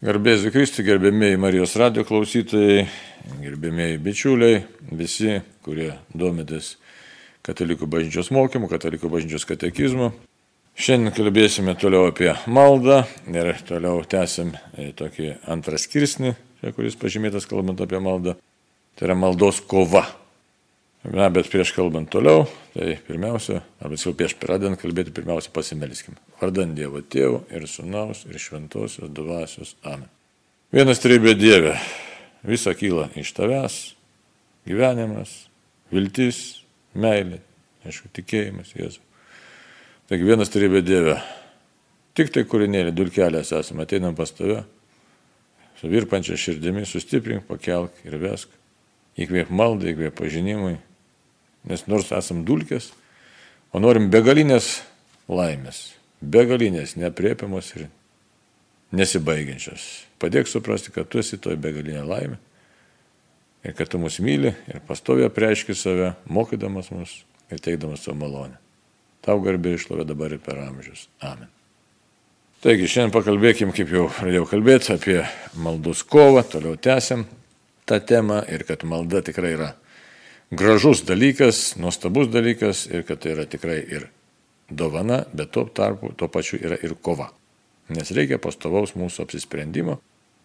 Garbėsiu Kristui, gerbėmėjai Marijos radio klausytojai, gerbėmėjai bičiuliai, visi, kurie domitės katalikų bažnyčios mokymų, katalikų bažnyčios katekizmu. Šiandien kalbėsime toliau apie maldą ir toliau tęsim e, tokį antrą skirsnį, kuris pažymėtas kalbant apie maldą. Tai yra maldos kova. Na, bet prieš kalbant toliau, tai pirmiausia, arba jau prieš pradedant kalbėti, pirmiausia pasimeliskim. Vardant Dievo Tėvų ir Sūnaus ir Šventosios Dvasios. Amen. Vienas trybė Dieve, visa kyla iš tavęs, gyvenimas, viltis, meilė, aišku, tikėjimas Jėzų. Taigi vienas trybė Dieve, tik tai kūrinėlį, dulkelės esame, ateinam pas tave, su virpančia širdimi, sustiprink, pakelk ir vesk. Įkvėp maldai, įkvėp pažinimui, nes nors esam dulkės, o norim begalinės laimės, begalinės, nepriepiamos ir nesibaigiančios. Padėk suprasti, kad tu esi toj begalinė laimė ir kad tu mus myli ir pastovi apreiški save, mokydamas mus ir teikdamas savo malonę. Tau garbė išlovė dabar ir per amžius. Amen. Taigi šiandien pakalbėkim, kaip jau pradėjau kalbėti, apie maldos kovą, toliau tęsiam tą temą ir kad malda tikrai yra gražus dalykas, nuostabus dalykas ir kad tai yra tikrai ir dovana, bet tuo tarpu tuo pačiu yra ir kova. Nes reikia pastovaus mūsų apsisprendimo.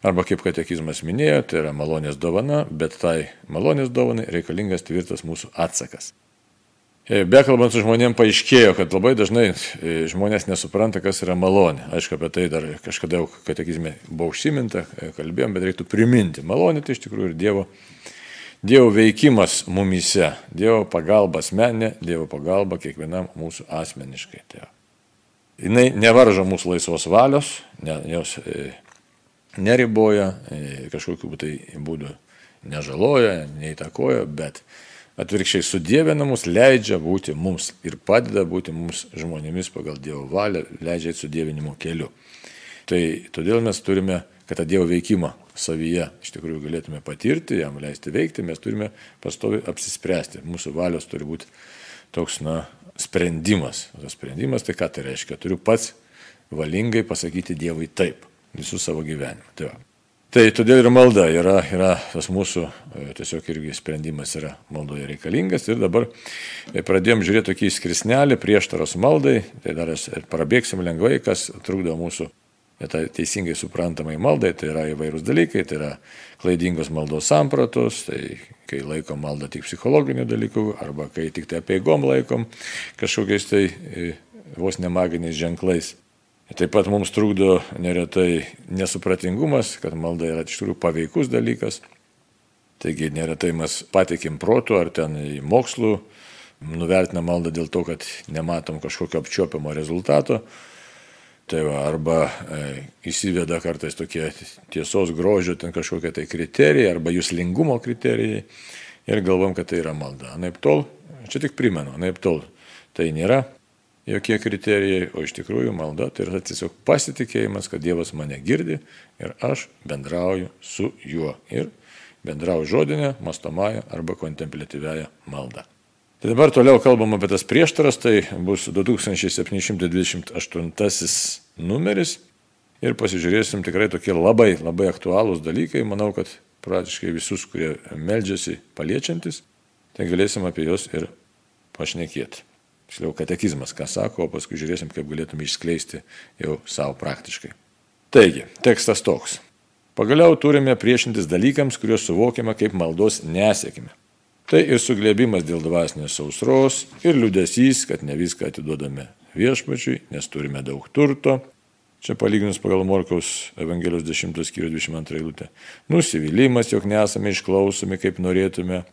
Arba kaip katekizmas minėjo, tai yra malonės dovana, bet tai malonės dovanai reikalingas tvirtas mūsų atsakas. E, bekalbant su žmonėm paaiškėjo, kad labai dažnai e, žmonės nesupranta, kas yra malonė. Aišku, apie tai dar kažkada jau katekizme buvo užsiminta, e, kalbėjom, bet reiktų priminti. Malonė tai iš tikrųjų ir Dievo Dievo veikimas mumise, Dievo pagalba asmenė, Dievo pagalba kiekvienam mūsų asmeniškai. Tai Jis nevaržo mūsų laisvos valios, ne, jos e, neriboja, e, kažkokiu tai būdu nežaloja, neįtakoja, bet atvirkščiai sudėvina mus, leidžia būti mums ir padeda būti mums žmonėmis pagal Dievo valią, leidžia eiti sudėvinimo keliu. Tai todėl mes turime, kad tą Dievo veikimą savyje iš tikrųjų galėtume patirti, jam leisti veikti, mes turime pastovi apsispręsti. Mūsų valios turi būti toks, na, sprendimas. O tas sprendimas tai ką tai reiškia? Turiu pats valingai pasakyti Dievui taip visų savo gyvenimą. Tai, va. tai todėl ir malda yra, yra tas mūsų e, tiesiog irgi sprendimas yra maldoje reikalingas. Ir dabar e, pradėjom žiūrėti tokį skrisnelį prieštaros maldai, tai dar prabėgsim lengvai, kas trukdo mūsų tai teisingai suprantamai maldai, tai yra įvairūs dalykai, tai yra klaidingos maldos sampratos, tai kai laikom maldą tik psichologinių dalykų, arba kai tik tai apie įgom laikom kažkokiais tai e, vos nemaginiais ženklais. Taip pat mums trukdo neretai nesupratingumas, kad malda yra iš tikrųjų paveikus dalykas. Taigi neretai mes patikim protų ar ten į mokslų, nuvertinam maldą dėl to, kad nematom kažkokio apčiopiamo rezultato. Tai va, arba e, įsiveda kartais tokie tiesos grožio ten kažkokie tai kriterijai, arba jūslingumo kriterijai ir galvom, kad tai yra malda. Naip tol, čia tik primenu, naip tol, tai nėra jokie kriterijai, o iš tikrųjų malda tai yra tiesiog pasitikėjimas, kad Dievas mane girdi ir aš bendrauju su juo. Ir bendrauju žodinę, mastomąją arba kontemplatyvęją maldą. Tai dabar toliau kalbam apie tas prieštaras, tai bus 2728 numeris ir pasižiūrėsim tikrai tokie labai, labai aktualūs dalykai. Manau, kad praktiškai visus, kurie meldžiasi paliečiantis, tai galėsim apie juos ir pašnekėti. Tiksliau, katekizmas, ką sako, o paskui žiūrėsim, kaip galėtume išskleisti jau savo praktiškai. Taigi, tekstas toks. Pagaliau turime priešintis dalykams, kuriuos suvokiame kaip maldos nesėkmė. Tai ir suglėbimas dėl dvasinės sausros, ir liudesys, kad ne viską atiduodame viešpačiui, nes turime daug turto. Čia palyginus pagal Morkaus Evangelijos 10 skyrių 22 eilutę. Nusivylimas, jog nesame išklausomi, kaip norėtume.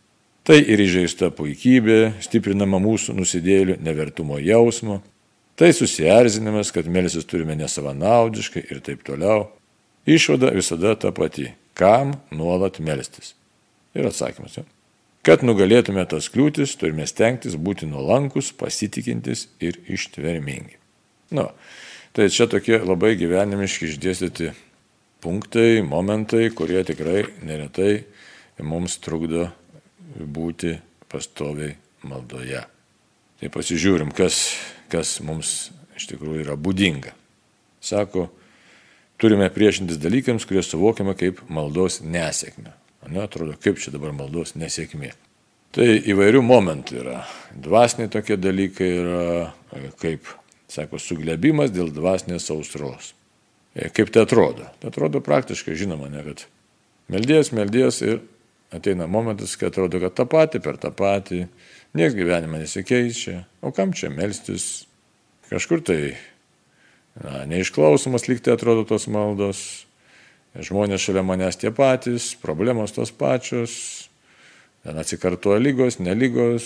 Tai ir įžeista puikybė, stiprinama mūsų nusidėlių nevertumo jausmo. Tai susierzinimas, kad melsis turime nesavanaudiškai ir taip toliau. Išvada visada ta pati. Kam nuolat melstis? Ir atsakymas. Ja. Kad nugalėtume tas kliūtis, turime stengtis būti nuolankus, pasitikintis ir ištvermingi. Nu, tai čia tokie labai gyvenimiški išdėstyti punktai, momentai, kurie tikrai neretai mums trukdo būti pastoviai maldoje. Tai pasižiūrim, kas, kas mums iš tikrųjų yra būdinga. Sako, turime priešintis dalykams, kurie suvokiame kaip maldos nesėkmė. Ne, atrodo, kaip čia dabar maldos nesėkmė. Tai įvairių momentų yra. Dvasiniai tokie dalykai yra, kaip, sako, suglebimas dėl dvasinės saustros. E, kaip tai atrodo? Tai atrodo praktiškai, žinoma, ne, kad meldies, meldies ir ateina momentas, kai atrodo, kad tą patį per tą patį, nieks gyvenime nesikeičia, o kam čia melstis? Kažkur tai na, neišklausomas likti atrodo tos maldos, žmonės šalia manęs tie patys, problemos tos pačios, ten atsikartoja lygos, nelygos,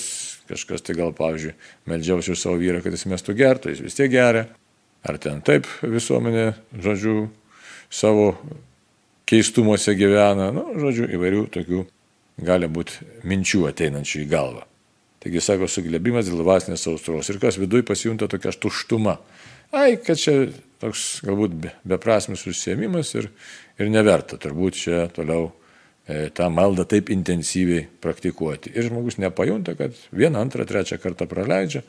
kažkas tai gal, pavyzdžiui, meldžiausi už savo vyrą, kad jis mestų gertų, jis vis tiek geria, ar ten taip visuomenė, žodžiu, savo keistumuose gyvena, nu, žodžiu, įvairių tokių gali būti minčių ateinančių į galvą. Taigi, sako, suglebimas dėl dvasinės saustros ir kas viduje pasijunta tokia tuštuma. Ai, kad čia toks galbūt beprasmis užsiemimas ir, ir neverta turbūt čia toliau e, tą maldą taip intensyviai praktikuoti. Ir žmogus nepajunta, kad vieną, antrą, trečią kartą praleidžia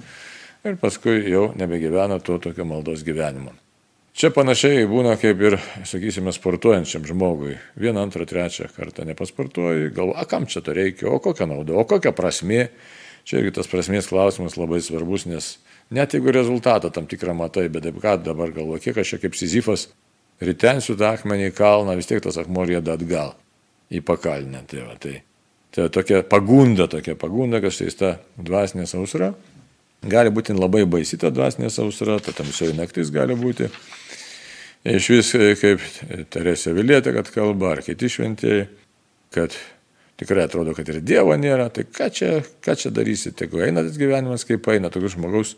ir paskui jau nebegyvena to tokio maldos gyvenimo. Čia panašiai būna kaip ir, sakysime, sportuojančiam žmogui. Vieną, antrą, trečią kartą nepasportuoji, galvo, a kam čia to reikia, o kokia nauda, o kokia prasmė. Čia irgi tas prasmės klausimas labai svarbus, nes net jeigu rezultatą tam tikrą matai, bet ką dabar galvo, kiek aš čia kaip Sizifas ritensiu tą akmenį į kalną, vis tiek tas akmuo rėda atgal į pakalnę. Tai, va, tai, tai tokia pagunda, tokia pagunda, kad štai ta dvasinė sausra. Gali būti labai baisi ta dvasinė sausra, ta tamsioji naktis gali būti. Iš vis kaip Teresė Vilietė, kad kalba, ar kiti šventieji, kad tikrai atrodo, kad ir Dievo nėra, tai ką čia, ką čia darysi, tegu eina tas gyvenimas, kaip eina, tokius žmogaus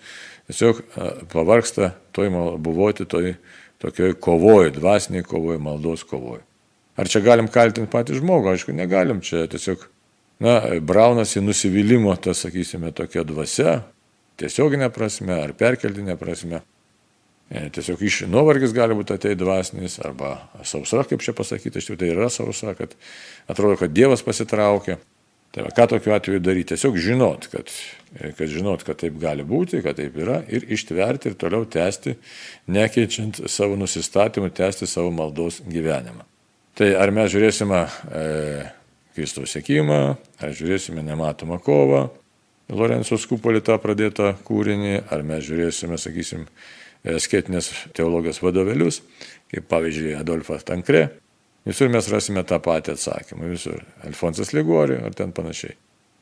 tiesiog pavarksta toj buvoti toj tokioj kovoj, dvasiniai kovoj, maldos kovoj. Ar čia galim kaltinti patį žmogų? Aišku, negalim, čia tiesiog, na, braunasi nusivylimų, tas, sakysime, tokia dvasia, tiesioginė prasme ar perkeltinė prasme. E, tiesiog iš nuovargis gali būti atei dvasinis arba sausra, kaip čia pasakyti, iš tikrųjų tai yra sausra, kad atrodo, kad Dievas pasitraukė. Tai va, ką tokiu atveju daryti? Tiesiog žinot, kad, e, kad žinot, kad taip gali būti, kad taip yra ir ištverti ir toliau tęsti, nekeičiant savo nusistatymų, tęsti savo maldos gyvenimą. Tai ar mes žiūrėsime e, Kristaus sėkimą, ar žiūrėsime nematomą kovą, Lorenzo Skupolį tą pradėtą kūrinį, ar mes žiūrėsime, sakysim, skėtinės teologijos vadovėlius, kaip pavyzdžiui Adolfas Tankre, visur mes rasime tą patį atsakymą, visur. Alfonsas Ligori ar ten panašiai.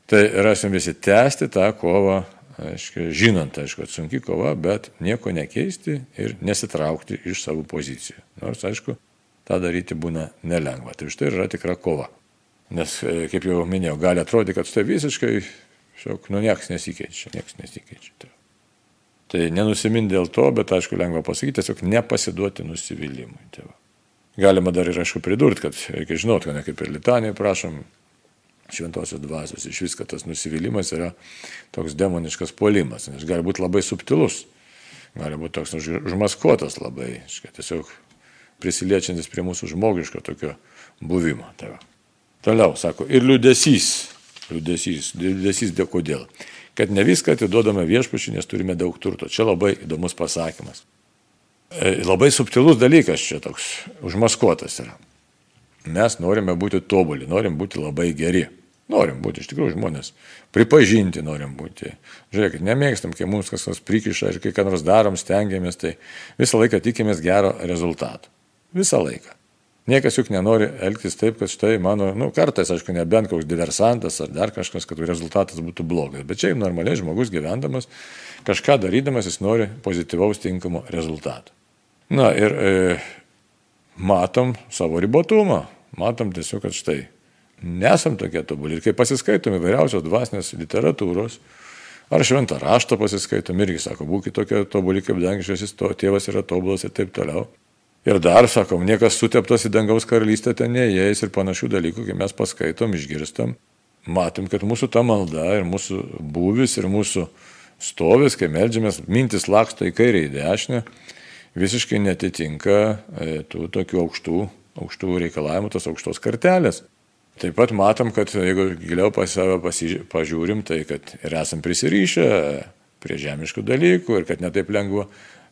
Tai rasim visi tęsti tą kovą, aišku, žinant, aišku, kad sunki kova, bet nieko nekeisti ir nesitraukti iš savo pozicijų. Nors, aišku, tą daryti būna nelengva. Tai štai yra tikra kova. Nes, e, kaip jau minėjau, gali atrodyti, kad štai visiškai, šiok, nu, niekas nesikeičia, niekas nesikeičia. Tai Tai nenusimin dėl to, bet aišku, lengva pasakyti, tiesiog nepasiduoti nusivylimui. Tai va. Galima dar ir aišku pridurti, kad reikia žinoti, kad ne kaip ir litanijai prašom šventosios dvasios, iš vis, kad tas nusivylimas yra toks demoniškas puolimas, nes gali būti labai subtilus, gali būti toks užmaskuotas labai, iškai, tiesiog prisiliečiantis prie mūsų žmogiško tokio buvimo. Tai va. Toliau, sako, ir liūdėsys, liūdėsys, liūdėsys dėl kodėl kad ne viską atiduodame viešpačiui, nes turime daug turto. Čia labai įdomus pasakymas. E, labai subtilus dalykas čia toks, užmaskuotas yra. Mes norime būti tobuli, norim būti labai geri. Norim būti, iš tikrųjų, žmonės. Pripažinti norim būti. Žiūrėkit, nemėgstam, kai mums kas nors prikiša ir kai ką nors darom, stengiamės, tai visą laiką tikimės gero rezultato. Visą laiką. Niekas juk nenori elgtis taip, kad štai mano, nu, kartais, aišku, nebent koks diversantas ar dar kažkas, kad rezultatas būtų blogas. Bet čia normaliai žmogus gyvendamas, kažką darydamas, jis nori pozityvaus tinkamo rezultato. Na ir e, matom savo ribotumą, matom tiesiog, kad štai nesam tokie tobuli. Ir kai pasiskaitom įvairiausios dvasinės literatūros, ar šventą raštą pasiskaitom, irgi sako, būkite tokie tobuli, kaip dangiškasis to tėvas yra tobulas ir taip toliau. Ir dar, sakom, niekas suteptas į dangaus karalystę ten neįeis ir panašių dalykų, kai mes paskaitom, išgirstam, matom, kad mūsų ta malda ir mūsų būvis ir mūsų stovis, kai melžiamės, mintis laksto į kairę, į dešinę, visiškai netitinka e, tų tokių aukštų, aukštų reikalavimų, tos aukštos kartelės. Taip pat matom, kad jeigu giliau pas save pažiūrim, tai kad ir esam prisirišę prie žemiškų dalykų ir kad netaip lengva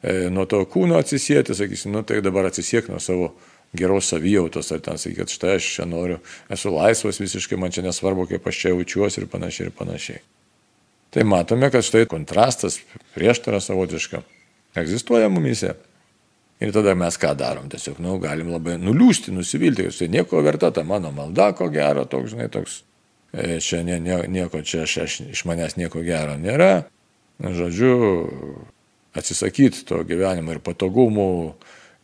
nuo to kūno atsisėti, sakysim, nu tai dabar atsisiek nuo savo geros savijautos, ar ten sakyti, kad štai aš čia noriu, esu laisvas visiškai, man čia nesvarbu, kaip aš čia jaučiuosi ir panašiai ir panašiai. Tai matome, kad štai kontrastas, prieštara savotiška egzistuoja mumise. Ir tada mes ką darom? Tiesiog, nu, galim labai nuliūsti, nusivilti, kad tai nieko verta, ta mano malda, ko gero, toks, žinai, toks, e, čia nie, nie, nieko, čia aš, aš, iš manęs nieko gero nėra. Žodžiu, atsisakyti to gyvenimo ir patogumų,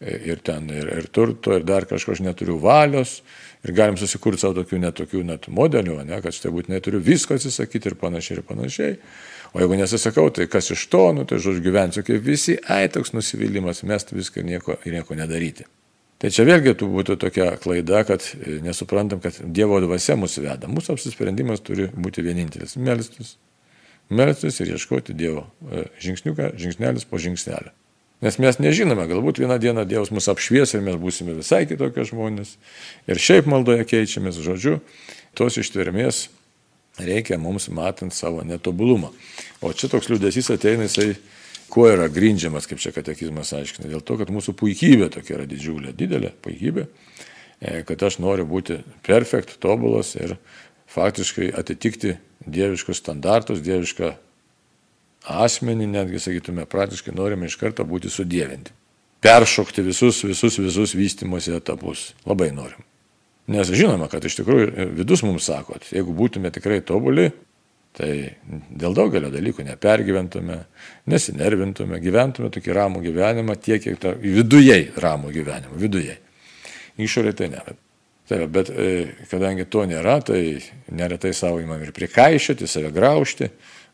ir ten, ir, ir turto, ir dar kažko aš neturiu valios, ir galim susikurti savo tokių netokių net modelių, ne, kad štai būtinai turiu visko atsisakyti ir panašiai, ir panašiai. O jeigu nesisakau, tai kas iš to, nu, tai žodžiu gyvensiu kaip visi, ai toks nusivylimas, mest viską ir nieko, ir nieko nedaryti. Tai čia vėlgi būtų tokia klaida, kad nesuprantam, kad Dievo dvasia mūsų veda. Mūsų apsisprendimas turi būti vienintelis - melstis. Melstis ir ieškoti Dievo e, žingsniuką, žingsnelis po žingsnelio. Nes mes nežinome, galbūt vieną dieną Dievas mus apšvies ir mes būsime visai kitokie žmonės. Ir šiaip maldoje keičiamės, žodžiu, tos ištvermės reikia mums matant savo netobulumą. O čia toks liūdėsys ateina, jisai kuo yra grindžiamas, kaip čia katekizmas aiškina, dėl to, kad mūsų puikybė tokia yra didžiulė, didelė puikybė, e, kad aš noriu būti perfekt, tobulas ir faktiškai atitikti dieviškus standartus, dievišką asmenį, netgi sakytume, praktiškai norime iš karto būti sudėvinti. Peršokti visus, visus, visus vystimosi etapus. Labai norim. Nes žinoma, kad iš tikrųjų vidus mums sako, jeigu būtume tikrai tobuli, tai dėl daugelio dalykų nepergyventume, nesinervintume, gyventume tokį ramų gyvenimą, tiek, kiek ta, viduje ramų gyvenimą, viduje. Išorė tai ne. Taip, bet e, kadangi to nėra, tai neretai savo įmam ir prikaišyti, save graužti,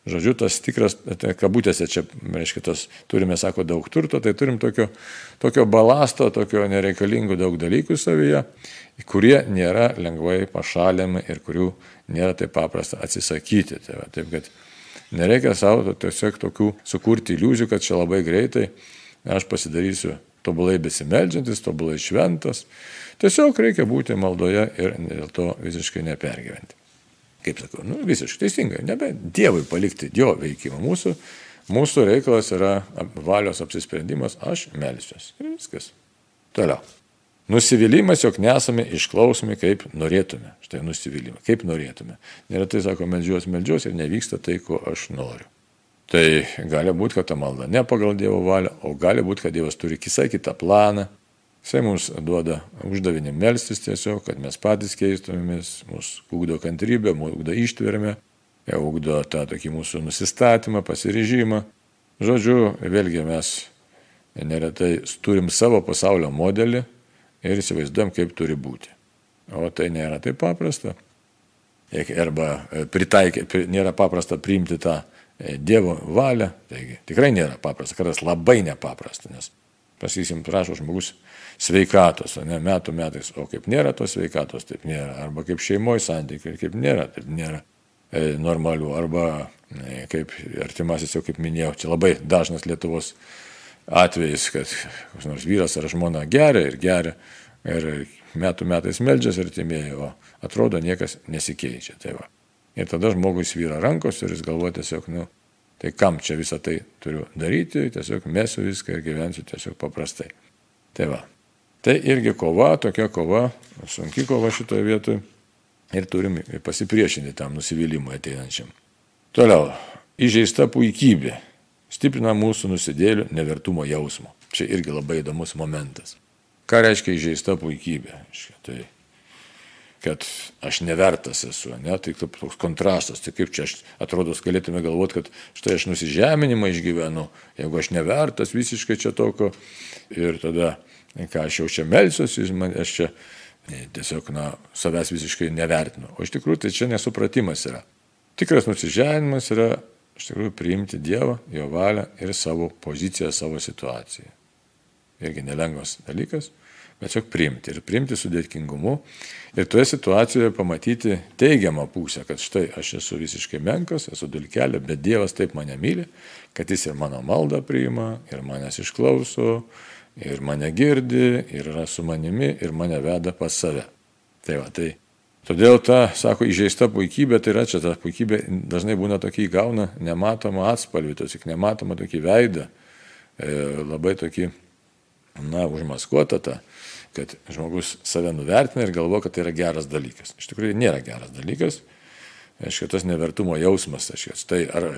Žodžiu, tas tikras, kabutėse čia, reiškia, tas turime, sako, daug turto, tai turim tokio, tokio balasto, tokio nereikalingų daug dalykų savyje, kurie nėra lengvai pašaliami ir kurių nėra taip paprasta atsisakyti. Tai va, taip, kad nereikia savo tiesiog tokių sukurti iliuzijų, kad čia labai greitai aš pasidarysiu tobulai besimeldžiantis, tobulai šventas. Tiesiog reikia būti maldoje ir dėl to visiškai nepergyventi kaip sakau, nu, visiškai teisingai, nebe Dievui palikti Dievo veikimą. Mūsų, mūsų reikalas yra valios apsisprendimas, aš melsiuosi. Ir viskas. Toliau. Nusivylimas, jog nesame išklausomi, kaip norėtume. Štai nusivylimą, kaip norėtume. Neretai sako, melžiuos, melžiuos ir nevyksta tai, ko aš noriu. Tai gali būti, kad ta malda ne pagal Dievo valią, o gali būti, kad Dievas turi visai kitą planą, Jisai mums duoda uždavinį melstis tiesiog, kad mes patys keistumėmės, mūsų ugdo kantrybę, mūsų ugdo ištvermę, ugdo tą tokį mūsų nusistatymą, pasiryžimą. Žodžiu, vėlgi mes neretai turim savo pasaulio modelį ir įsivaizduojam, kaip turi būti. O tai nėra taip paprasta. Arba pritaikė, nėra paprasta priimti tą e, Dievo valią, taigi tikrai nėra paprasta, kartais labai nepaprasta, nes, pasakysim, prašo žmogus sveikatos, o ne metų metais, o kaip nėra tos sveikatos, taip nėra, arba kaip šeimoje santykiai, kaip nėra, taip nėra e, normalių, arba e, kaip artimasis jau kaip minėjau, čia labai dažnas Lietuvos atvejis, kad koks nors vyras ar žmona geria ir geria ir metų metais meldžiasi artimieji, o atrodo niekas nesikeičia. Tai va. ir tada žmogui svyra rankos ir jis galvoja tiesiog, nu, tai kam čia visą tai turiu daryti, tiesiog mesiu viską ir gyvensiu tiesiog paprastai. Tai va. Tai irgi kova, tokia kova, sunki kova šitoje vietoje ir turim pasipriešinti tam nusivylimui ateinančiam. Toliau, įžeista puikybė stiprina mūsų nusidėlių nevertumo jausmo. Čia irgi labai įdomus momentas. Ką reiškia įžeista puikybė? Tai, kad aš nevertas esu, ne? tai toks kontrastas, tai kaip čia aš atrodo, galėtume galvoti, kad štai aš nusižeminimą išgyvenu, jeigu aš nevertas visiškai čia tokio ir tada ką aš jau čia melsiuosi, aš čia tiesiog na, savęs visiškai nevertinu. O iš tikrųjų tai čia nesupratimas yra. Tikras nusiženimas yra iš tikrųjų priimti Dievą, Jo valią ir savo poziciją, savo situaciją. Irgi nelengvas dalykas, bet tiesiog priimti ir priimti su dėkingumu ir toje situacijoje pamatyti teigiamą pusę, kad štai aš esu visiškai menkas, esu dulkelė, bet Dievas taip mane myli, kad Jis ir mano maldą priima, ir manęs išklauso, ir mane girdi, ir yra su manimi, ir mane veda pas save. Tai va, tai todėl ta, sako, įžeista puikybė, tai yra čia ta puikybė dažnai būna tokia įgauna nematomą atspalvį, tiesiog nematomą tokį veidą, labai tokį, na, užmaskuotą tą, kad žmogus save nuvertina ir galvo, kad tai yra geras dalykas. Iš tikrųjų, nėra geras dalykas. Aišku, tas nevertumo jausmas, aišku, tai ar,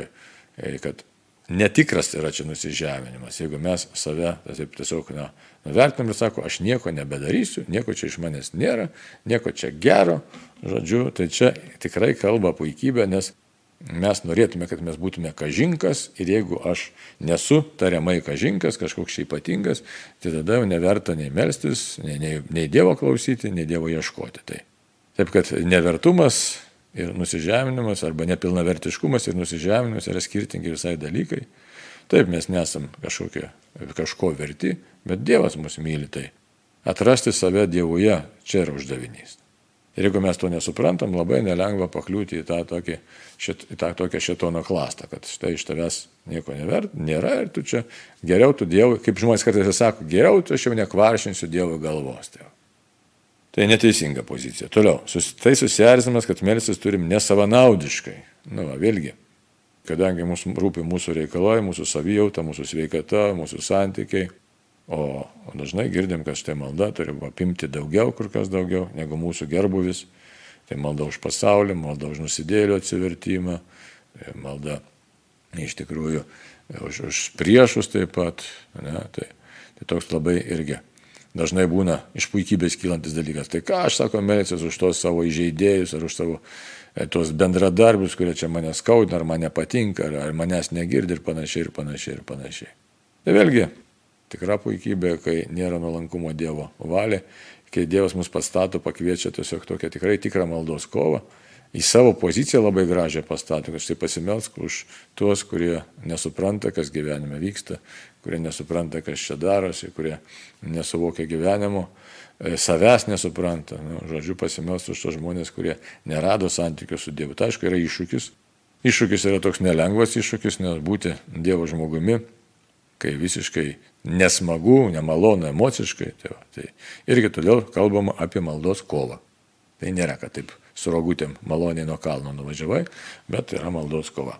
e, kad netikras yra čia nusižeminimas. Jeigu mes save taip tiesiog na, nuvertinam ir sako, aš nieko nebedarysiu, nieko čia iš manęs nėra, nieko čia gero, žodžiu, tai čia tikrai kalba puikybė, nes mes norėtume, kad mes būtume kažinkas ir jeigu aš nesu tariamai kažinkas, kažkoks ypatingas, tai tada jau neverta nei melstis, nei, nei, nei Dievo klausyti, nei Dievo ieškoti. Tai. Taip kad nevertumas ir nusižeminimas arba nepilnavertiškumas ir nusižeminimas yra skirtingi visai dalykai. Taip, mes nesam kažkokie, kažko verti, bet Dievas mus myli tai. Atrasti save Dievuje čia yra uždavinys. Ir jeigu mes to nesuprantam, labai nelengva pakliūti į tą, tokį, šit, į tą tokią šitono klastą, kad štai iš tavęs nieko nevert, nėra ir tu čia geriau tu Dievui, kaip žmonės kartais sako, geriau tu aš jau nekvaršinsiu Dievo galvos. Tai, tai neteisinga pozicija. Toliau, sus, tai susierzinimas, kad melsis turim nesavanaudiškai. Nu, va, vėlgi, kadangi mums rūpi mūsų reikalai, mūsų savijauta, mūsų sveikata, mūsų santykiai, O dažnai girdim, kad štai malda turi apimti daugiau, kur kas daugiau, negu mūsų gerbuvis. Tai malda už pasaulį, malda už nusidėlių atsivertimą, tai malda iš tikrųjų už, už priešus taip pat. Ne, tai, tai toks labai irgi dažnai būna iš puikybės kylantis dalykas. Tai ką aš sako, melsiuos už tos savo įžeidėjus ar už savo e, tos bendradarbius, kurie čia mane skaudina, ar man nepatinka, ar, ar manęs negirdi ir panašiai, ir panašiai, ir panašiai. Tai vėlgi, tikra puikybė, kai nėra nuolankumo Dievo valė, kai Dievas mus pastato, pakviečia tiesiog tokią tikrai tikrą maldos kovą, į savo poziciją labai gražią pastato, kad štai pasimelsk už tuos, kurie nesupranta, kas gyvenime vyksta, kurie nesupranta, kas čia darosi, kurie nesuvokia gyvenimo, e, savęs nesupranta. Nu, žodžiu, pasimelsk už tos žmonės, kurie nerado santykių su Dievu. Tai aišku, yra iššūkis. Iššūkis yra toks nelengvas iššūkis, nes būti Dievo žmogumi kai visiškai nesmagu, nemalonu emociškai. Tai, va, tai irgi todėl kalbama apie maldos kovą. Tai nėra, kad taip su rogutėm maloniai nuo kalno nuvažiavai, bet yra maldos kova.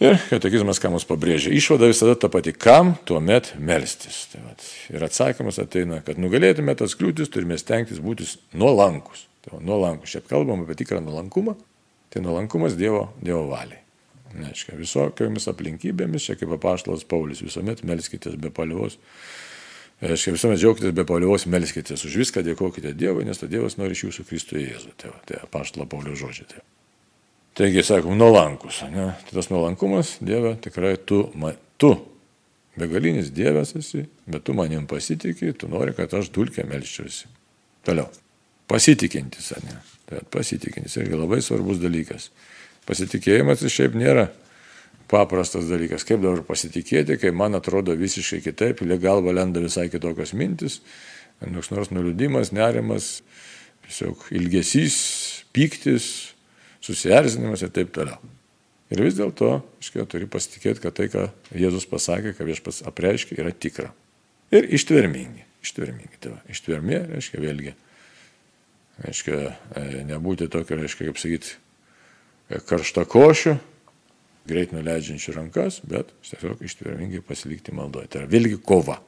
Ir katekizmas, ką mums pabrėžia, išvada visada ta pati, kam tuomet melstis. Tai vat, ir atsakymas ateina, kad nugalėtume tas kliūtis, turime stengtis būti nuolankus. Tai nuolankus, čia kalbam apie tikrą nuolankumą, tai nuolankumas Dievo, dievo valiai. Neaiškia, visokiomis aplinkybėmis, čia kaip apaštalas Paulius, visuomet melskitės be palievos. Reiškia, visuomet džiaugitės be palievos, melskitės už viską, dėkokite Dievui, nes ta Dievas nori iš jūsų Kristuje Jėzų. Tai, tai apaštalo Paulius žodžiai. Tai. Taigi, sakom, nuolankus. Ne? Tai tas nuolankumas, Dieve, tikrai tu, ma, tu begalinis Dievas esi, bet tu manim pasitikė, tu nori, kad aš dulkę melščiausi. Toliau. Pasitikintis, ne? Tai pasitikintis irgi labai svarbus dalykas. Pasitikėjimas iš šiaip nėra paprastas dalykas. Kaip dabar pasitikėti, kai man atrodo visiškai kitaip, į galvą lenda visai kitokios mintis, koks nors nuliūdimas, nerimas, tiesiog ilgesys, pyktis, susierzinimas ir taip toliau. Ir vis dėlto, iškia, turi pasitikėti, kad tai, ką Jėzus pasakė, ką viešpas apreiškia, yra tikra. Ir ištvermingi. Ištvermingi. Tai va, ištvermė reiškia vėlgi. Reiškia, e, nebūti tokio, reiškia, kaip sakyti, karšta košių, greit nuleidžiančių rankas, bet tiesiog ištvermingai pasilikti maldoje. Tai yra vėlgi kova.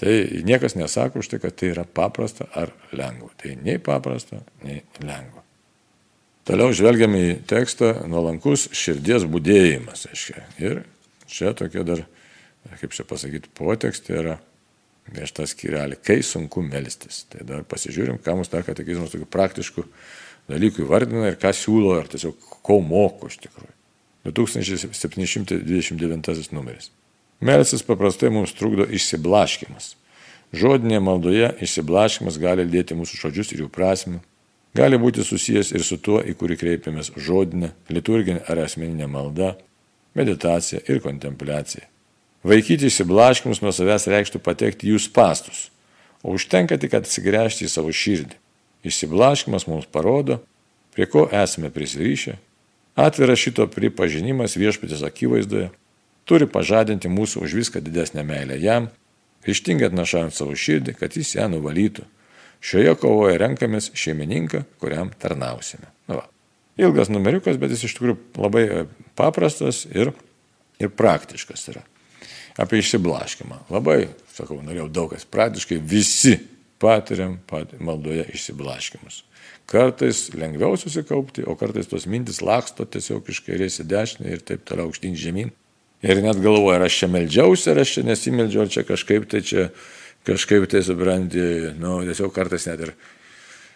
Tai niekas nesako už tai, kad tai yra paprasta ar lengva. Tai nei paprasta, nei lengva. Toliau žvelgiame į tekstą nuolankus širdies būdėjimas. Aiškia. Ir čia tokia dar, kaip čia pasakyti, potekstė yra viešta skirelė, kai sunku melstis. Tai dar pasižiūrim, ką mums dar katekizmas tokių praktiškų dalykų įvardina ir ką siūlo, ar tiesiog ko moko iš tikrųjų. 2729 numeris. Melsis paprastai mums trukdo išsiblaškimas. Žodinėje maldoje išsiblaškimas gali lėti mūsų žodžius ir jų prasme, gali būti susijęs ir su tuo, į kurį kreipiamės žodinė, liturginė ar asmeninė malda, meditacija ir kontempliacija. Vaikyti išsiblaškimus nuo savęs reikštų patekti jų spastus, o užtenka tik atsigręžti į savo širdį. Išsiblaškimas mums parodo, prie ko esame prisirišę. Atviras šito pripažinimas viešpatės akivaizdoje turi pažadinti mūsų už viską didesnę meilę jam, ryštingai atnašant savo širdį, kad jis ją nuvalytų. Šioje kovoje renkamės šeimininką, kuriam tarnausime. Nu va. Ilgas numeriukas, bet jis iš tikrųjų labai e, paprastas ir, ir praktiškas yra. apie išsiblaškimą. Labai, sakau, norėjau daug kas. Praktiškai visi patiriam pat, maldoje išsiblaškimus. Kartais lengviau susikaupti, o kartais tos mintis laksto tiesiog iš kairės į dešinę ir taip toliau aukštyn žemyn. Ir net galvoju, ar aš čia meldžiausi, ar aš čia nesimeldžiau, ar čia kažkaip tai čia, kažkaip tai supranti, nu, tiesiog kartais net ir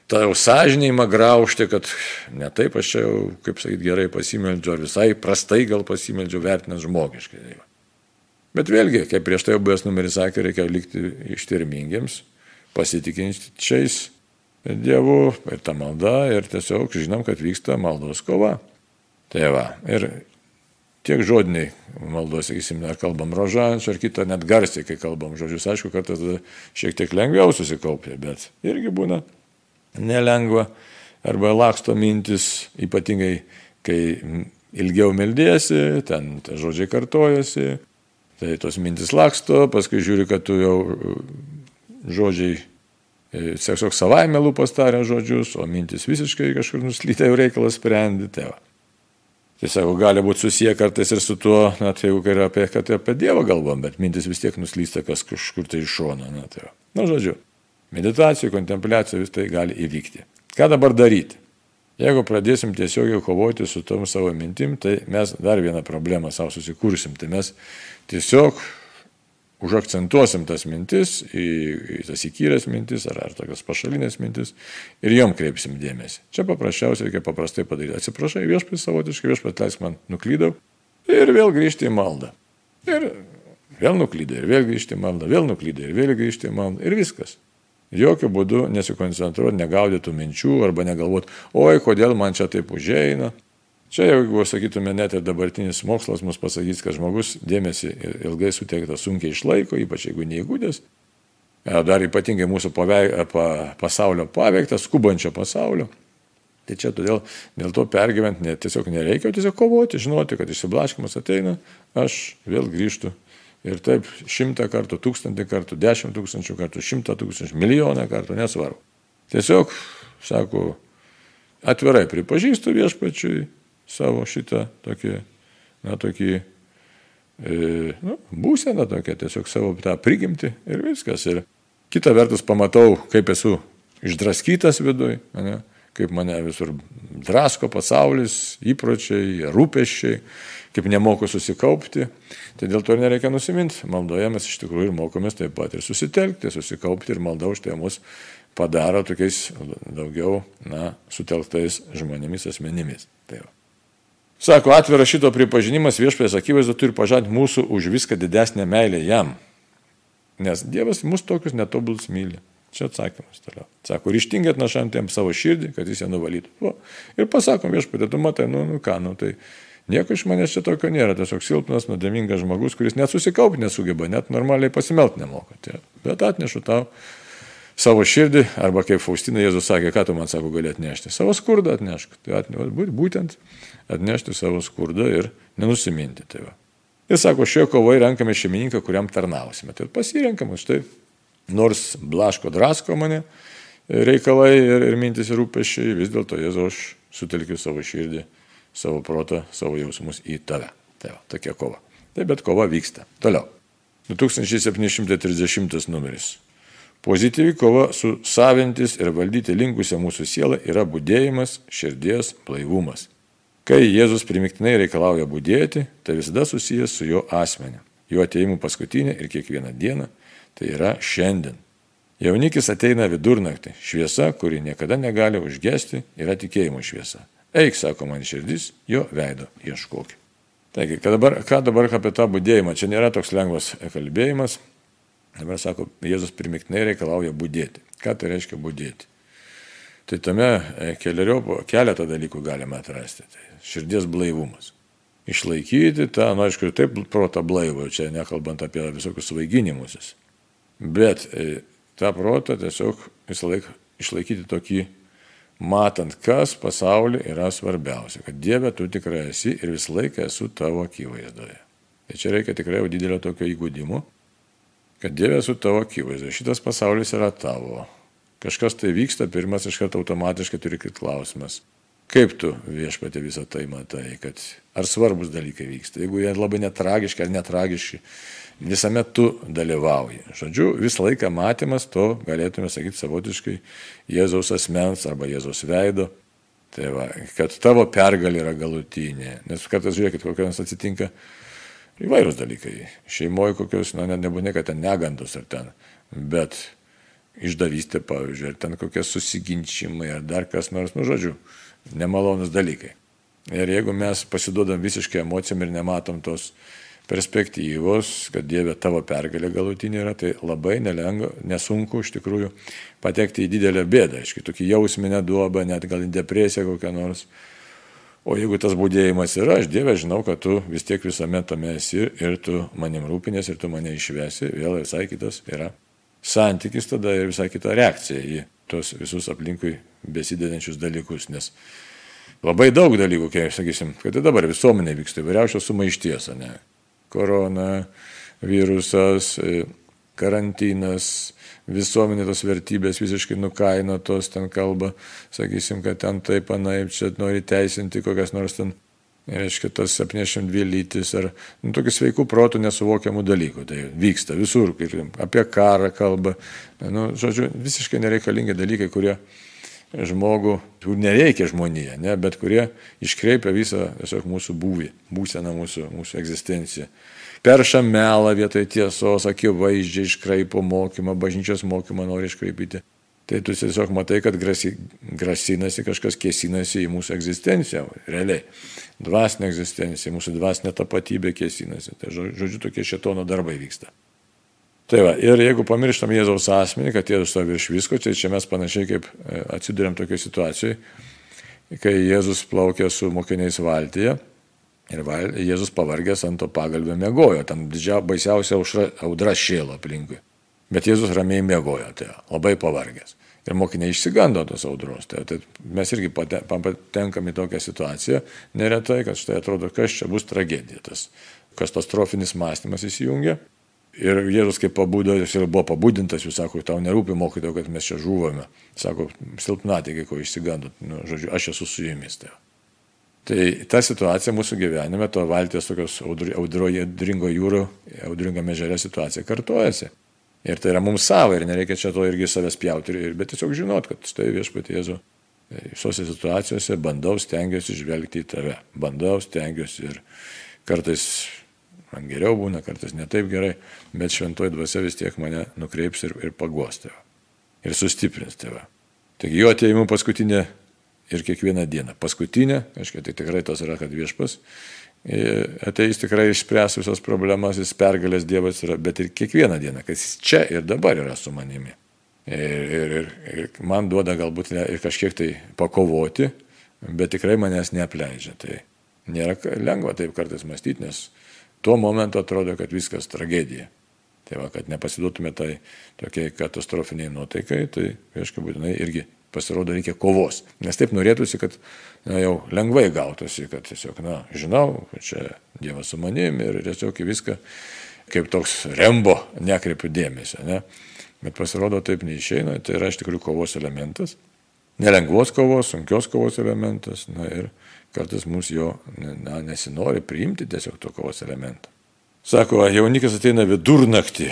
tą jau sąžinį ima graužti, kad ne taip aš čia jau, kaip sakyti, gerai pasimeldžiu, ar visai prastai gal pasimeldžiu, vertinant žmogiškai. Bet vėlgi, kaip prieš tai jau buvęs numeris sakė, reikia likti ištirmingiems, pasitikinčiais Dievu ir ta malda ir tiesiog žinom, kad vyksta maldos kova. Tai va, ir tiek žodiniai maldos, sakysim, ar kalbam rožančių, ar kitą, net garsiai, kai kalbam žodžius, aišku, kartais šiek tiek lengviau susikaupti, bet irgi būna nelengva, arba laksto mintis, ypatingai, kai ilgiau meldėsi, ten žodžiai kartojasi, tai tos mintis laksto, paskui žiūri, kad tu jau žodžiai e, tiesiog savaime lūpas taria žodžius, o mintis visiškai kažkur nuslytė jau reikalas sprendi. Tai va. Tiesiog gali būti susiję kartais ir su tuo, na, tai jeigu yra apie, kad apie Dievą galvom, bet mintis vis tiek nuslysta kas kažkur tai iš šono. Na, tai va. na, žodžiu, meditacijų, kontempliacijų vis tai gali įvykti. Ką dabar daryti? Jeigu pradėsim tiesiogiai kovoti su tom savo mintim, tai mes dar vieną problemą savo susikursim. Tai mes tiesiog užakcentuosim tas mintis, į, į tas įkyrės mintis ar, ar tokias pašalinės mintis ir jom kreipsim dėmesį. Čia paprasčiausiai reikia paprastai padaryti. Atsiprašai, viešpats savotiškai, viešpats leisk man nuklydau ir vėl grįžti į maldą. Ir vėl nuklydai, ir vėl grįžti į maldą, vėl nuklydai, ir vėl grįžti į maldą ir viskas. Jokių būdų nesikoncentruoti, negaudytų minčių arba negalvoti, oi, kodėl man čia taip užeina. Čia, jeigu sakytume, net ir dabartinis mokslas mus pasakys, kad žmogus dėmesį ilgai suteikta sunkiai išlaiko, ypač jeigu neįgūdęs, e, dar ypatingai mūsų paveik, pa, pasaulio paveiktas, skubančio pasaulio. Tai čia todėl dėl to pergyventi ne, tiesiog nereikia, tiesiog kovoti, žinoti, kad išsiblaškimas ateina, aš vėl grįžtu Ir taip šimtą kartų, tūkstantį kartų, dešimt tūkstančių kartų, šimtą tūkstančių, milijoną kartų, nesvarbu. Tiesiog, sako, atvirai pripažįstu viešpačiui savo šitą tokį, na, tokį, e, nu, būseną tokią, tiesiog savo tą prigimti ir viskas. Ir kita vertus pamatau, kaip esu išdraskytas viduj, ne, kaip mane visur drasko pasaulis, įpročiai, rūpeščiai kaip nemoku susikaupti, tai dėl to ir nereikia nusiminti. Maldoje mes iš tikrųjų ir mokomės taip pat ir susitelkti, susikaupti ir malda už tai mus padaro tokiais daugiau, na, sutelktais žmonėmis, asmenimis. Tai va. Sako, atviras šito pripažinimas viešpės akivaizdu turi pažadinti mūsų už viską didesnę meilę jam. Nes Dievas mus tokius netobulus myli. Čia atsakymas toliau. Sako, ryštingai atnašant jam savo širdį, kad jis ją nuvalytų. O, ir pasakom viešpatė, tu matai, nu, nu ką, nu tai Nieko iš manęs čia tokio nėra, tiesiog silpnas, nuodėmingas žmogus, kuris net susikaupti nesugeba, net normaliai pasimelt nemoka. Tai, bet atnešu tau savo širdį, arba kaip Faustina Jėzus sakė, ką tu man sako gali atnešti, savo skurdą atnešk. Tai atne, būtent atnešti savo skurdą ir nenusiminti. Tai va. ir sako, šioje kovoje renkame šeimininką, kuriam tarnausime. Tai pasirenkam už tai, nors blaško drasko mane reikalai ir, ir mintis ir rūpešiai, vis dėlto Jėzus aš sutelkiu savo širdį savo protą, savo jausmus į tave. Tai va, tokia kova. Tai bet kova vyksta. Toliau. 2730 numeris. Pozityvi kova su savintis ir valdyti linkusią mūsų sielą yra būdėjimas, širdies blaivumas. Kai Jėzus primiktinai reikalauja būdėti, tai visada susijęs su jo asmeniu, jo ateimu paskutinė ir kiekvieną dieną, tai yra šiandien. Jaunikis ateina vidurnaktį, šviesa, kuri niekada negali užgesti, yra tikėjimo šviesa. Eik, sako man širdis, jo veido ieškok. Taigi, dabar, ką dabar apie tą būdėjimą? Čia nėra toks lengvas kalbėjimas. Dabar sako, Jėzus primiktinai reikalauja būdėti. Ką tai reiškia būdėti? Tai tame e, keletą dalykų galime atrasti. Tai širdies blaivumas. Išlaikyti tą, nu, aišku, taip protą blaivą, čia nekalbant apie visokius vaiginimusis. Bet e, tą protą tiesiog visą laiką išlaikyti tokį matant, kas pasaulyje yra svarbiausia, kad Dieve tu tikrai esi ir visą laiką esu tavo akivaizdoje. Tai čia reikia tikrai didelio tokio įgūdimo, kad Dieve esu tavo akivaizdoje, šitas pasaulis yra tavo. Kažkas tai vyksta, pirmas iš karto automatiškai turi kit klausimas. Kaip tu viešpatė visą tai matai, kad ar svarbus dalykai vyksta, jeigu jie labai netragiški ar netragiški, visame tu dalyvauji. Žodžiu, visą laiką matymas to, galėtume sakyti savotiškai, Jėzaus asmens arba Jėzaus veido. Tai va, kad tavo pergalė yra galutinė. Nes kartais žiūrėkit, kokios atsitinka įvairūs dalykai. Šeimoje kokios, na, net nebūtinai, kad ten negandos ar ten, bet išdavystė, pavyzdžiui, ar ten kokie susiginčimai, ar dar kas nors, nu, žodžiu, nemalonus dalykai. Ir jeigu mes pasiduodam visiškai emocijom ir nematom tos perspektyvos, kad Dieve tavo pergalė galutinė yra, tai labai nelengva, nesunku iš tikrųjų patekti į didelę bėdą, aiškiai, tokį jausminę duobą, net gal į depresiją kokią nors. O jeigu tas būdėjimas yra, aš Dieve žinau, kad tu vis tiek visame tame esi ir tu manim rūpinės ir tu mane išvesi, vėl visai kitas yra santykis tada ir visai kita reakcija į tuos visus aplinkui besidedančius dalykus, nes labai daug dalykų, kaip sakysim, kad ir dabar visuomenė vyksta įvairiausios sumaišties, ne? Korona, virusas, karantinas, visuomenė tos vertybės visiškai nukainotos, ten kalba, sakysim, kad ten taip anaip, čia nori teisinti kokias nors ten reiškia tas 72 lytis ar nu, tokių sveikų protų nesuvokiamų dalykų. Tai vyksta visur, apie karą kalba. Nu, žodžiu, visiškai nereikalingi dalykai, kurie žmogų, kur nereikia žmonėje, ne, bet kurie iškreipia visą tiesiog mūsų būvį, būseną mūsų, mūsų egzistenciją. Perša melą vietoj tiesos, akivaizdžiai iškraipo mokymą, bažnyčios mokymą nori iškraipyti. Tai tu tiesiog matai, kad grasi, grasinasi, kažkas kėsinasi į mūsų egzistenciją, realiai. Dvasinė egzistencija, mūsų dvasinė tapatybė kėsinasi. Tai žodžiu, tokie šetono darbai vyksta. Tai va, ir jeigu pamirštam Jėzaus asmenį, kad Jėzus stovi virš visko, tai čia mes panašiai kaip e, atsidurėm tokioje situacijoje, kai Jėzus plaukė su mokiniais valtyje ir val, Jėzus pavargęs ant to pagalbio mėgojo, tam didžia, baisiausia audra šėlo aplinkui. Bet Jėzus ramiai mėgojo, tai labai pavargęs. Ir mokiniai išsigando tos audros. Tai, tai mes irgi patenkam į tokią situaciją neretai, kad štai atrodo, kas čia bus tragedija. Tas katastrofinis mąstymas įsijungia. Ir Jėzus kaip pabudo, jis ir buvo pabudintas, jūs sako, tau nerūpi mokytojo, kad mes čia žuvome. Sako, silpnatikai, ko išsigando. Nu, žodžiu, aš esu su jumis. Tai. tai ta situacija mūsų gyvenime, to valties tokios audroje, audringo jūro, audringame žerė situacija kartojasi. Ir tai yra mums savo ir nereikia čia to irgi savęs pjauti, bet tiesiog žinot, kad štai viešpatie Jėzu visose situacijose bandau, stengiuosi žvelgti į tave. Bandau, stengiuosi ir kartais man geriau būna, kartais netaip gerai, bet šventoji dvasia vis tiek mane nukreips ir, ir paguos tave. Ir sustiprins tave. Taigi jo ateimu paskutinė ir kiekvieną dieną. Paskutinė, aiškiai, tai tikrai tas yra, kad viešpas ateis tikrai išspręs visas problemas, jis pergalės Dievas yra, bet ir kiekvieną dieną, kad jis čia ir dabar yra su manimi. Ir, ir, ir, ir man duoda galbūt ir kažkiek tai pakovoti, bet tikrai manęs neapleidžia. Tai nėra lengva taip kartais mąstyti, nes tuo momentu atrodo, kad viskas tragedija. Tai va, kad nepasiduotume tai tokiai katastrofiniai nuotaikai, tai, aišku, būtinai irgi pasirodo reikia kovos. Nes taip norėtųsi, kad na, jau lengvai gautųsi, kad tiesiog, na, žinau, čia Dievas su manim ir tiesiog į viską kaip toks rembo nekreipiu dėmesio. Ne? Bet pasirodo taip neišeina, tai yra iš tikrųjų kovos elementas. Nelengvos kovos, sunkios kovos elementas. Na ir kartais mums jo na, nesinori priimti tiesiog to kovos elementą. Sako, jaunikis ateina vidurnaktį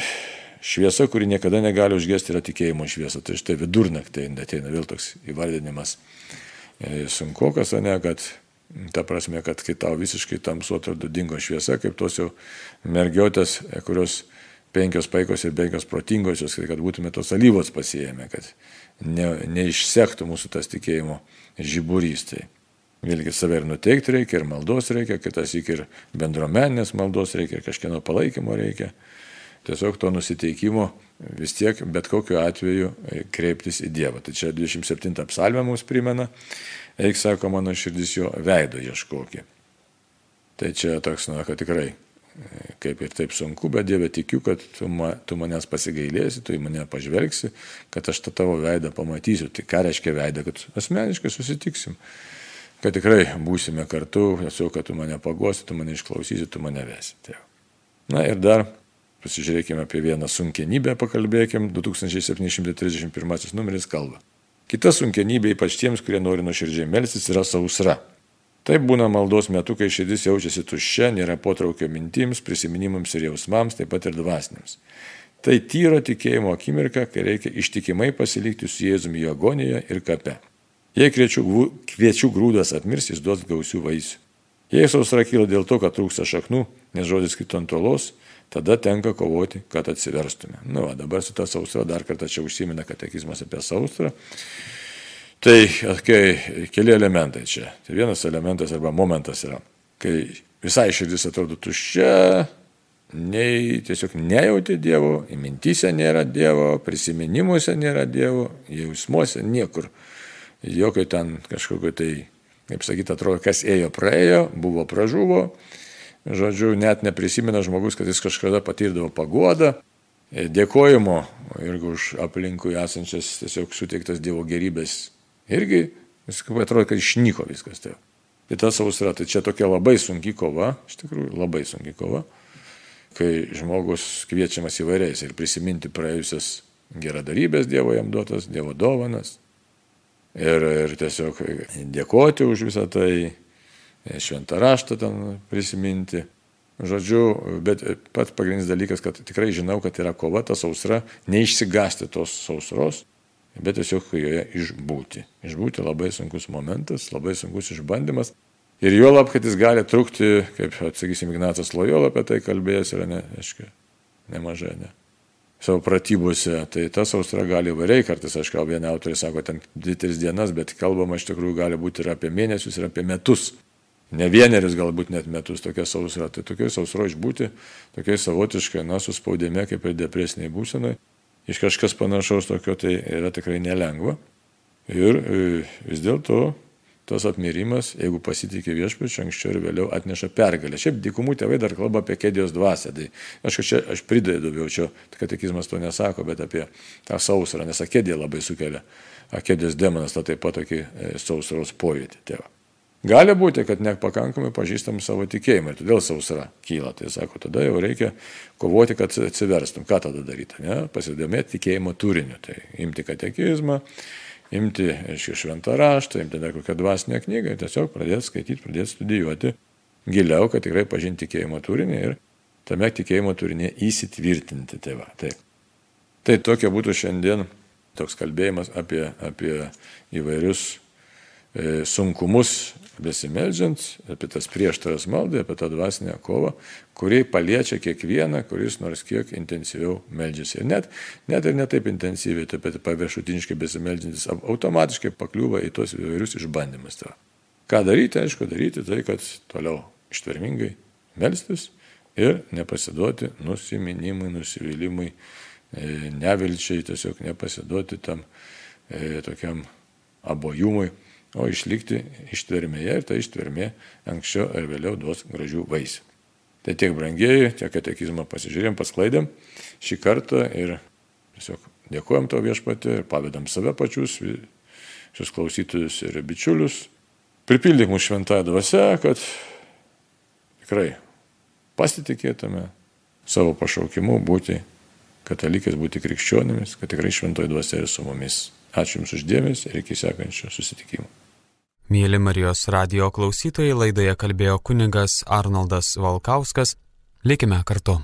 šviesa, kuri niekada negali užgesti, yra tikėjimo šviesa. Tai štai vidurnaktį ateina vėl toks įvardinimas e, sunkokas, ne, kad ta prasme, kad kai tau visiškai tamsu atrodo dingo šviesa, kaip tos jau mergiotės, e, kurios penkios paikos ir penkios protingosios, kad būtume tos alyvos pasijėmę, kad ne, neišsektų mūsų tas tikėjimo žiburys. Tai vėlgi save ir nuteikti reikia, ir maldos reikia, kitas iki ir bendruomeninės maldos reikia, ir kažkieno palaikymo reikia tiesiog to nusiteikimo vis tiek bet kokiu atveju e, kreiptis į Dievą. Tai čia 27 psalmė mums primena, eik sako mano širdis jo veido ieškokį. Tai čia toks, na, kad tikrai kaip ir taip sunku, bet Dieve tikiu, kad tu, ma, tu manęs pasigailėsi, tu į mane pažvelgsi, kad aš tą tavo veidą pamatysiu. Tai ką reiškia veidą, kad asmeniškai susitiksim, kad tikrai būsime kartu, tiesiog, kad tu mane pagosi, tu mane išklausysi, tu mane vesi. Tai na ir dar Pasižiūrėkime apie vieną sunkienybę, pakalbėkim. 2731 numeris kalba. Kita sunkienybė, ypač tiems, kurie nori nuoširdžiai melstis, yra sausra. Taip būna maldos metu, kai širdis jaučiasi tuščia, nėra potraukio mintims, prisiminimams ir jausmams, taip pat ir dvasiniams. Tai tyro tikėjimo akimirka, kai reikia ištikimai pasilikti su Jėzumi jo agonijoje ir kape. Jei kviečių, kviečių grūdas atmirs, jis duos gausių vaisių. Jei sausra kyla dėl to, kad trūksta šaknų, nes žodis kito ant tolos, tada tenka kovoti, kad atsiverstume. Nu, va, dabar su ta sausra dar kartą čia užsimena katekizmas apie sausrą. Tai kai, keli elementai čia. Tai vienas elementas arba momentas yra, kai visai širdis atrodo tuščia, nei tiesiog nejauti Dievo, mintyse nėra Dievo, prisiminimuose nėra Dievo, jausmuose niekur. Jokio ten kažkokio tai, kaip sakyti, atrodo, kas ėjo, praėjo, buvo, pražuvo. Žodžiu, net neprisimena žmogus, kad jis kažkada patirdavo paguodą, dėkojimo irgi už aplinkui esančias tiesiog suteiktas Dievo gerybės irgi viskas atrodo, kad išnyko viskas. Tai. tai ta sausra, tai čia tokia labai sunki kova, iš tikrųjų labai sunki kova, kai žmogus kviečiamas įvairiais ir prisiminti praėjusias geradarybės Dievo jam duotas, Dievo dovanas. Ir, ir tiesiog dėkoti už visą tai, šventą raštą ten prisiminti. Žodžiu, bet pats pagrindinis dalykas, kad tikrai žinau, kad yra kova, ta sausra, neišsigasti tos sausros, bet tiesiog joje išbūti. Išbūti labai sunkus momentas, labai sunkus išbandymas. Ir juolab, kad jis gali trukti, kaip, atsakysim, Ignatas Lojola apie tai kalbėjęs yra, ne, aišku, nemažai, ne. Savo pratybose, tai ta sausra gali variai, kartais, aišku, vieni autoriai sako, ten 2-3 dienas, bet kalbama iš tikrųjų gali būti ir apie mėnesius, ir apie metus. Ne vienerius, galbūt net metus tokia sausra. Tai tokia sausra išbūti, tokia savotiškai, na, suspaudėme, kaip ir depresiniai būsenai iš kažkas panašaus tokio tai yra tikrai nelengva. Ir e, vis dėlto tas apmirimas, jeigu pasitikė viešpačiu, anksčiau ir vėliau atneša pergalę. Šiaip dykumų tėvai dar kalba apie kėdijos dvasę. Tai aš čia aš pridėdu daugiau, čia katekizmas to nesako, bet apie tą sausrą, nes akėdija labai sukelia. Akėdijos demonas tą taip pat tokį e, sausros pojūtį tėvą. Gali būti, kad nepakankamai pažįstam savo tikėjimą ir todėl sausra kyla. Tai sako, tada jau reikia kovoti, kad atsiverstum. Ką tada daryti? Ne? Pasidomėti tikėjimo turiniu. Tai imti katekizmą, imti, aiškiai, šventą raštą, imti dar kokią dvasinę knygą ir tiesiog pradėti skaityti, pradėti studijuoti giliau, kad tikrai pažinti tikėjimo turinį ir tame tikėjimo turinė įsitvirtinti. Tai, va, tai. tai tokia būtų šiandien toks kalbėjimas apie, apie įvairius e, sunkumus besimeldžiant, apie tas prieštaras maldai, apie tą dvasinę kovą, kuri paliečia kiekvieną, kuris nors kiek intensyviau meldžiasi. Ir net, net ir netaip intensyviai, taip pat paviršutiniškai besimeldžiantis automatiškai pakliūva į tuos įvairius išbandymus. Ta. Ką daryti, aišku, daryti tai, kad toliau ištvermingai melstis ir nepasiduoti nusiminimui, nusivylimui, e, nevilčiai, tiesiog nepasiduoti tam e, tokiam abojumui o išlikti ištvermėje ir ta ištvermė anksčiau ar vėliau duos gražių vaisių. Tai tiek brangieji, tiek katekizmą pasižiūrėjom, pasklaidėm šį kartą ir tiesiog dėkojom to viešpatį ir pavedam save pačius, visus klausytojus ir bičiulius. Pripildyk mūsų šventąją dvasę, kad tikrai pasitikėtume savo pašaukimu būti katalikais, būti krikščionimis, kad tikrai šventoji dvasia yra su mumis. Ačiū Jums uždėmės ir iki sekančio susitikimo. Mėly Marijos radio klausytojai, laidoje kalbėjo kunigas Arnoldas Valkauskas. Likime kartu.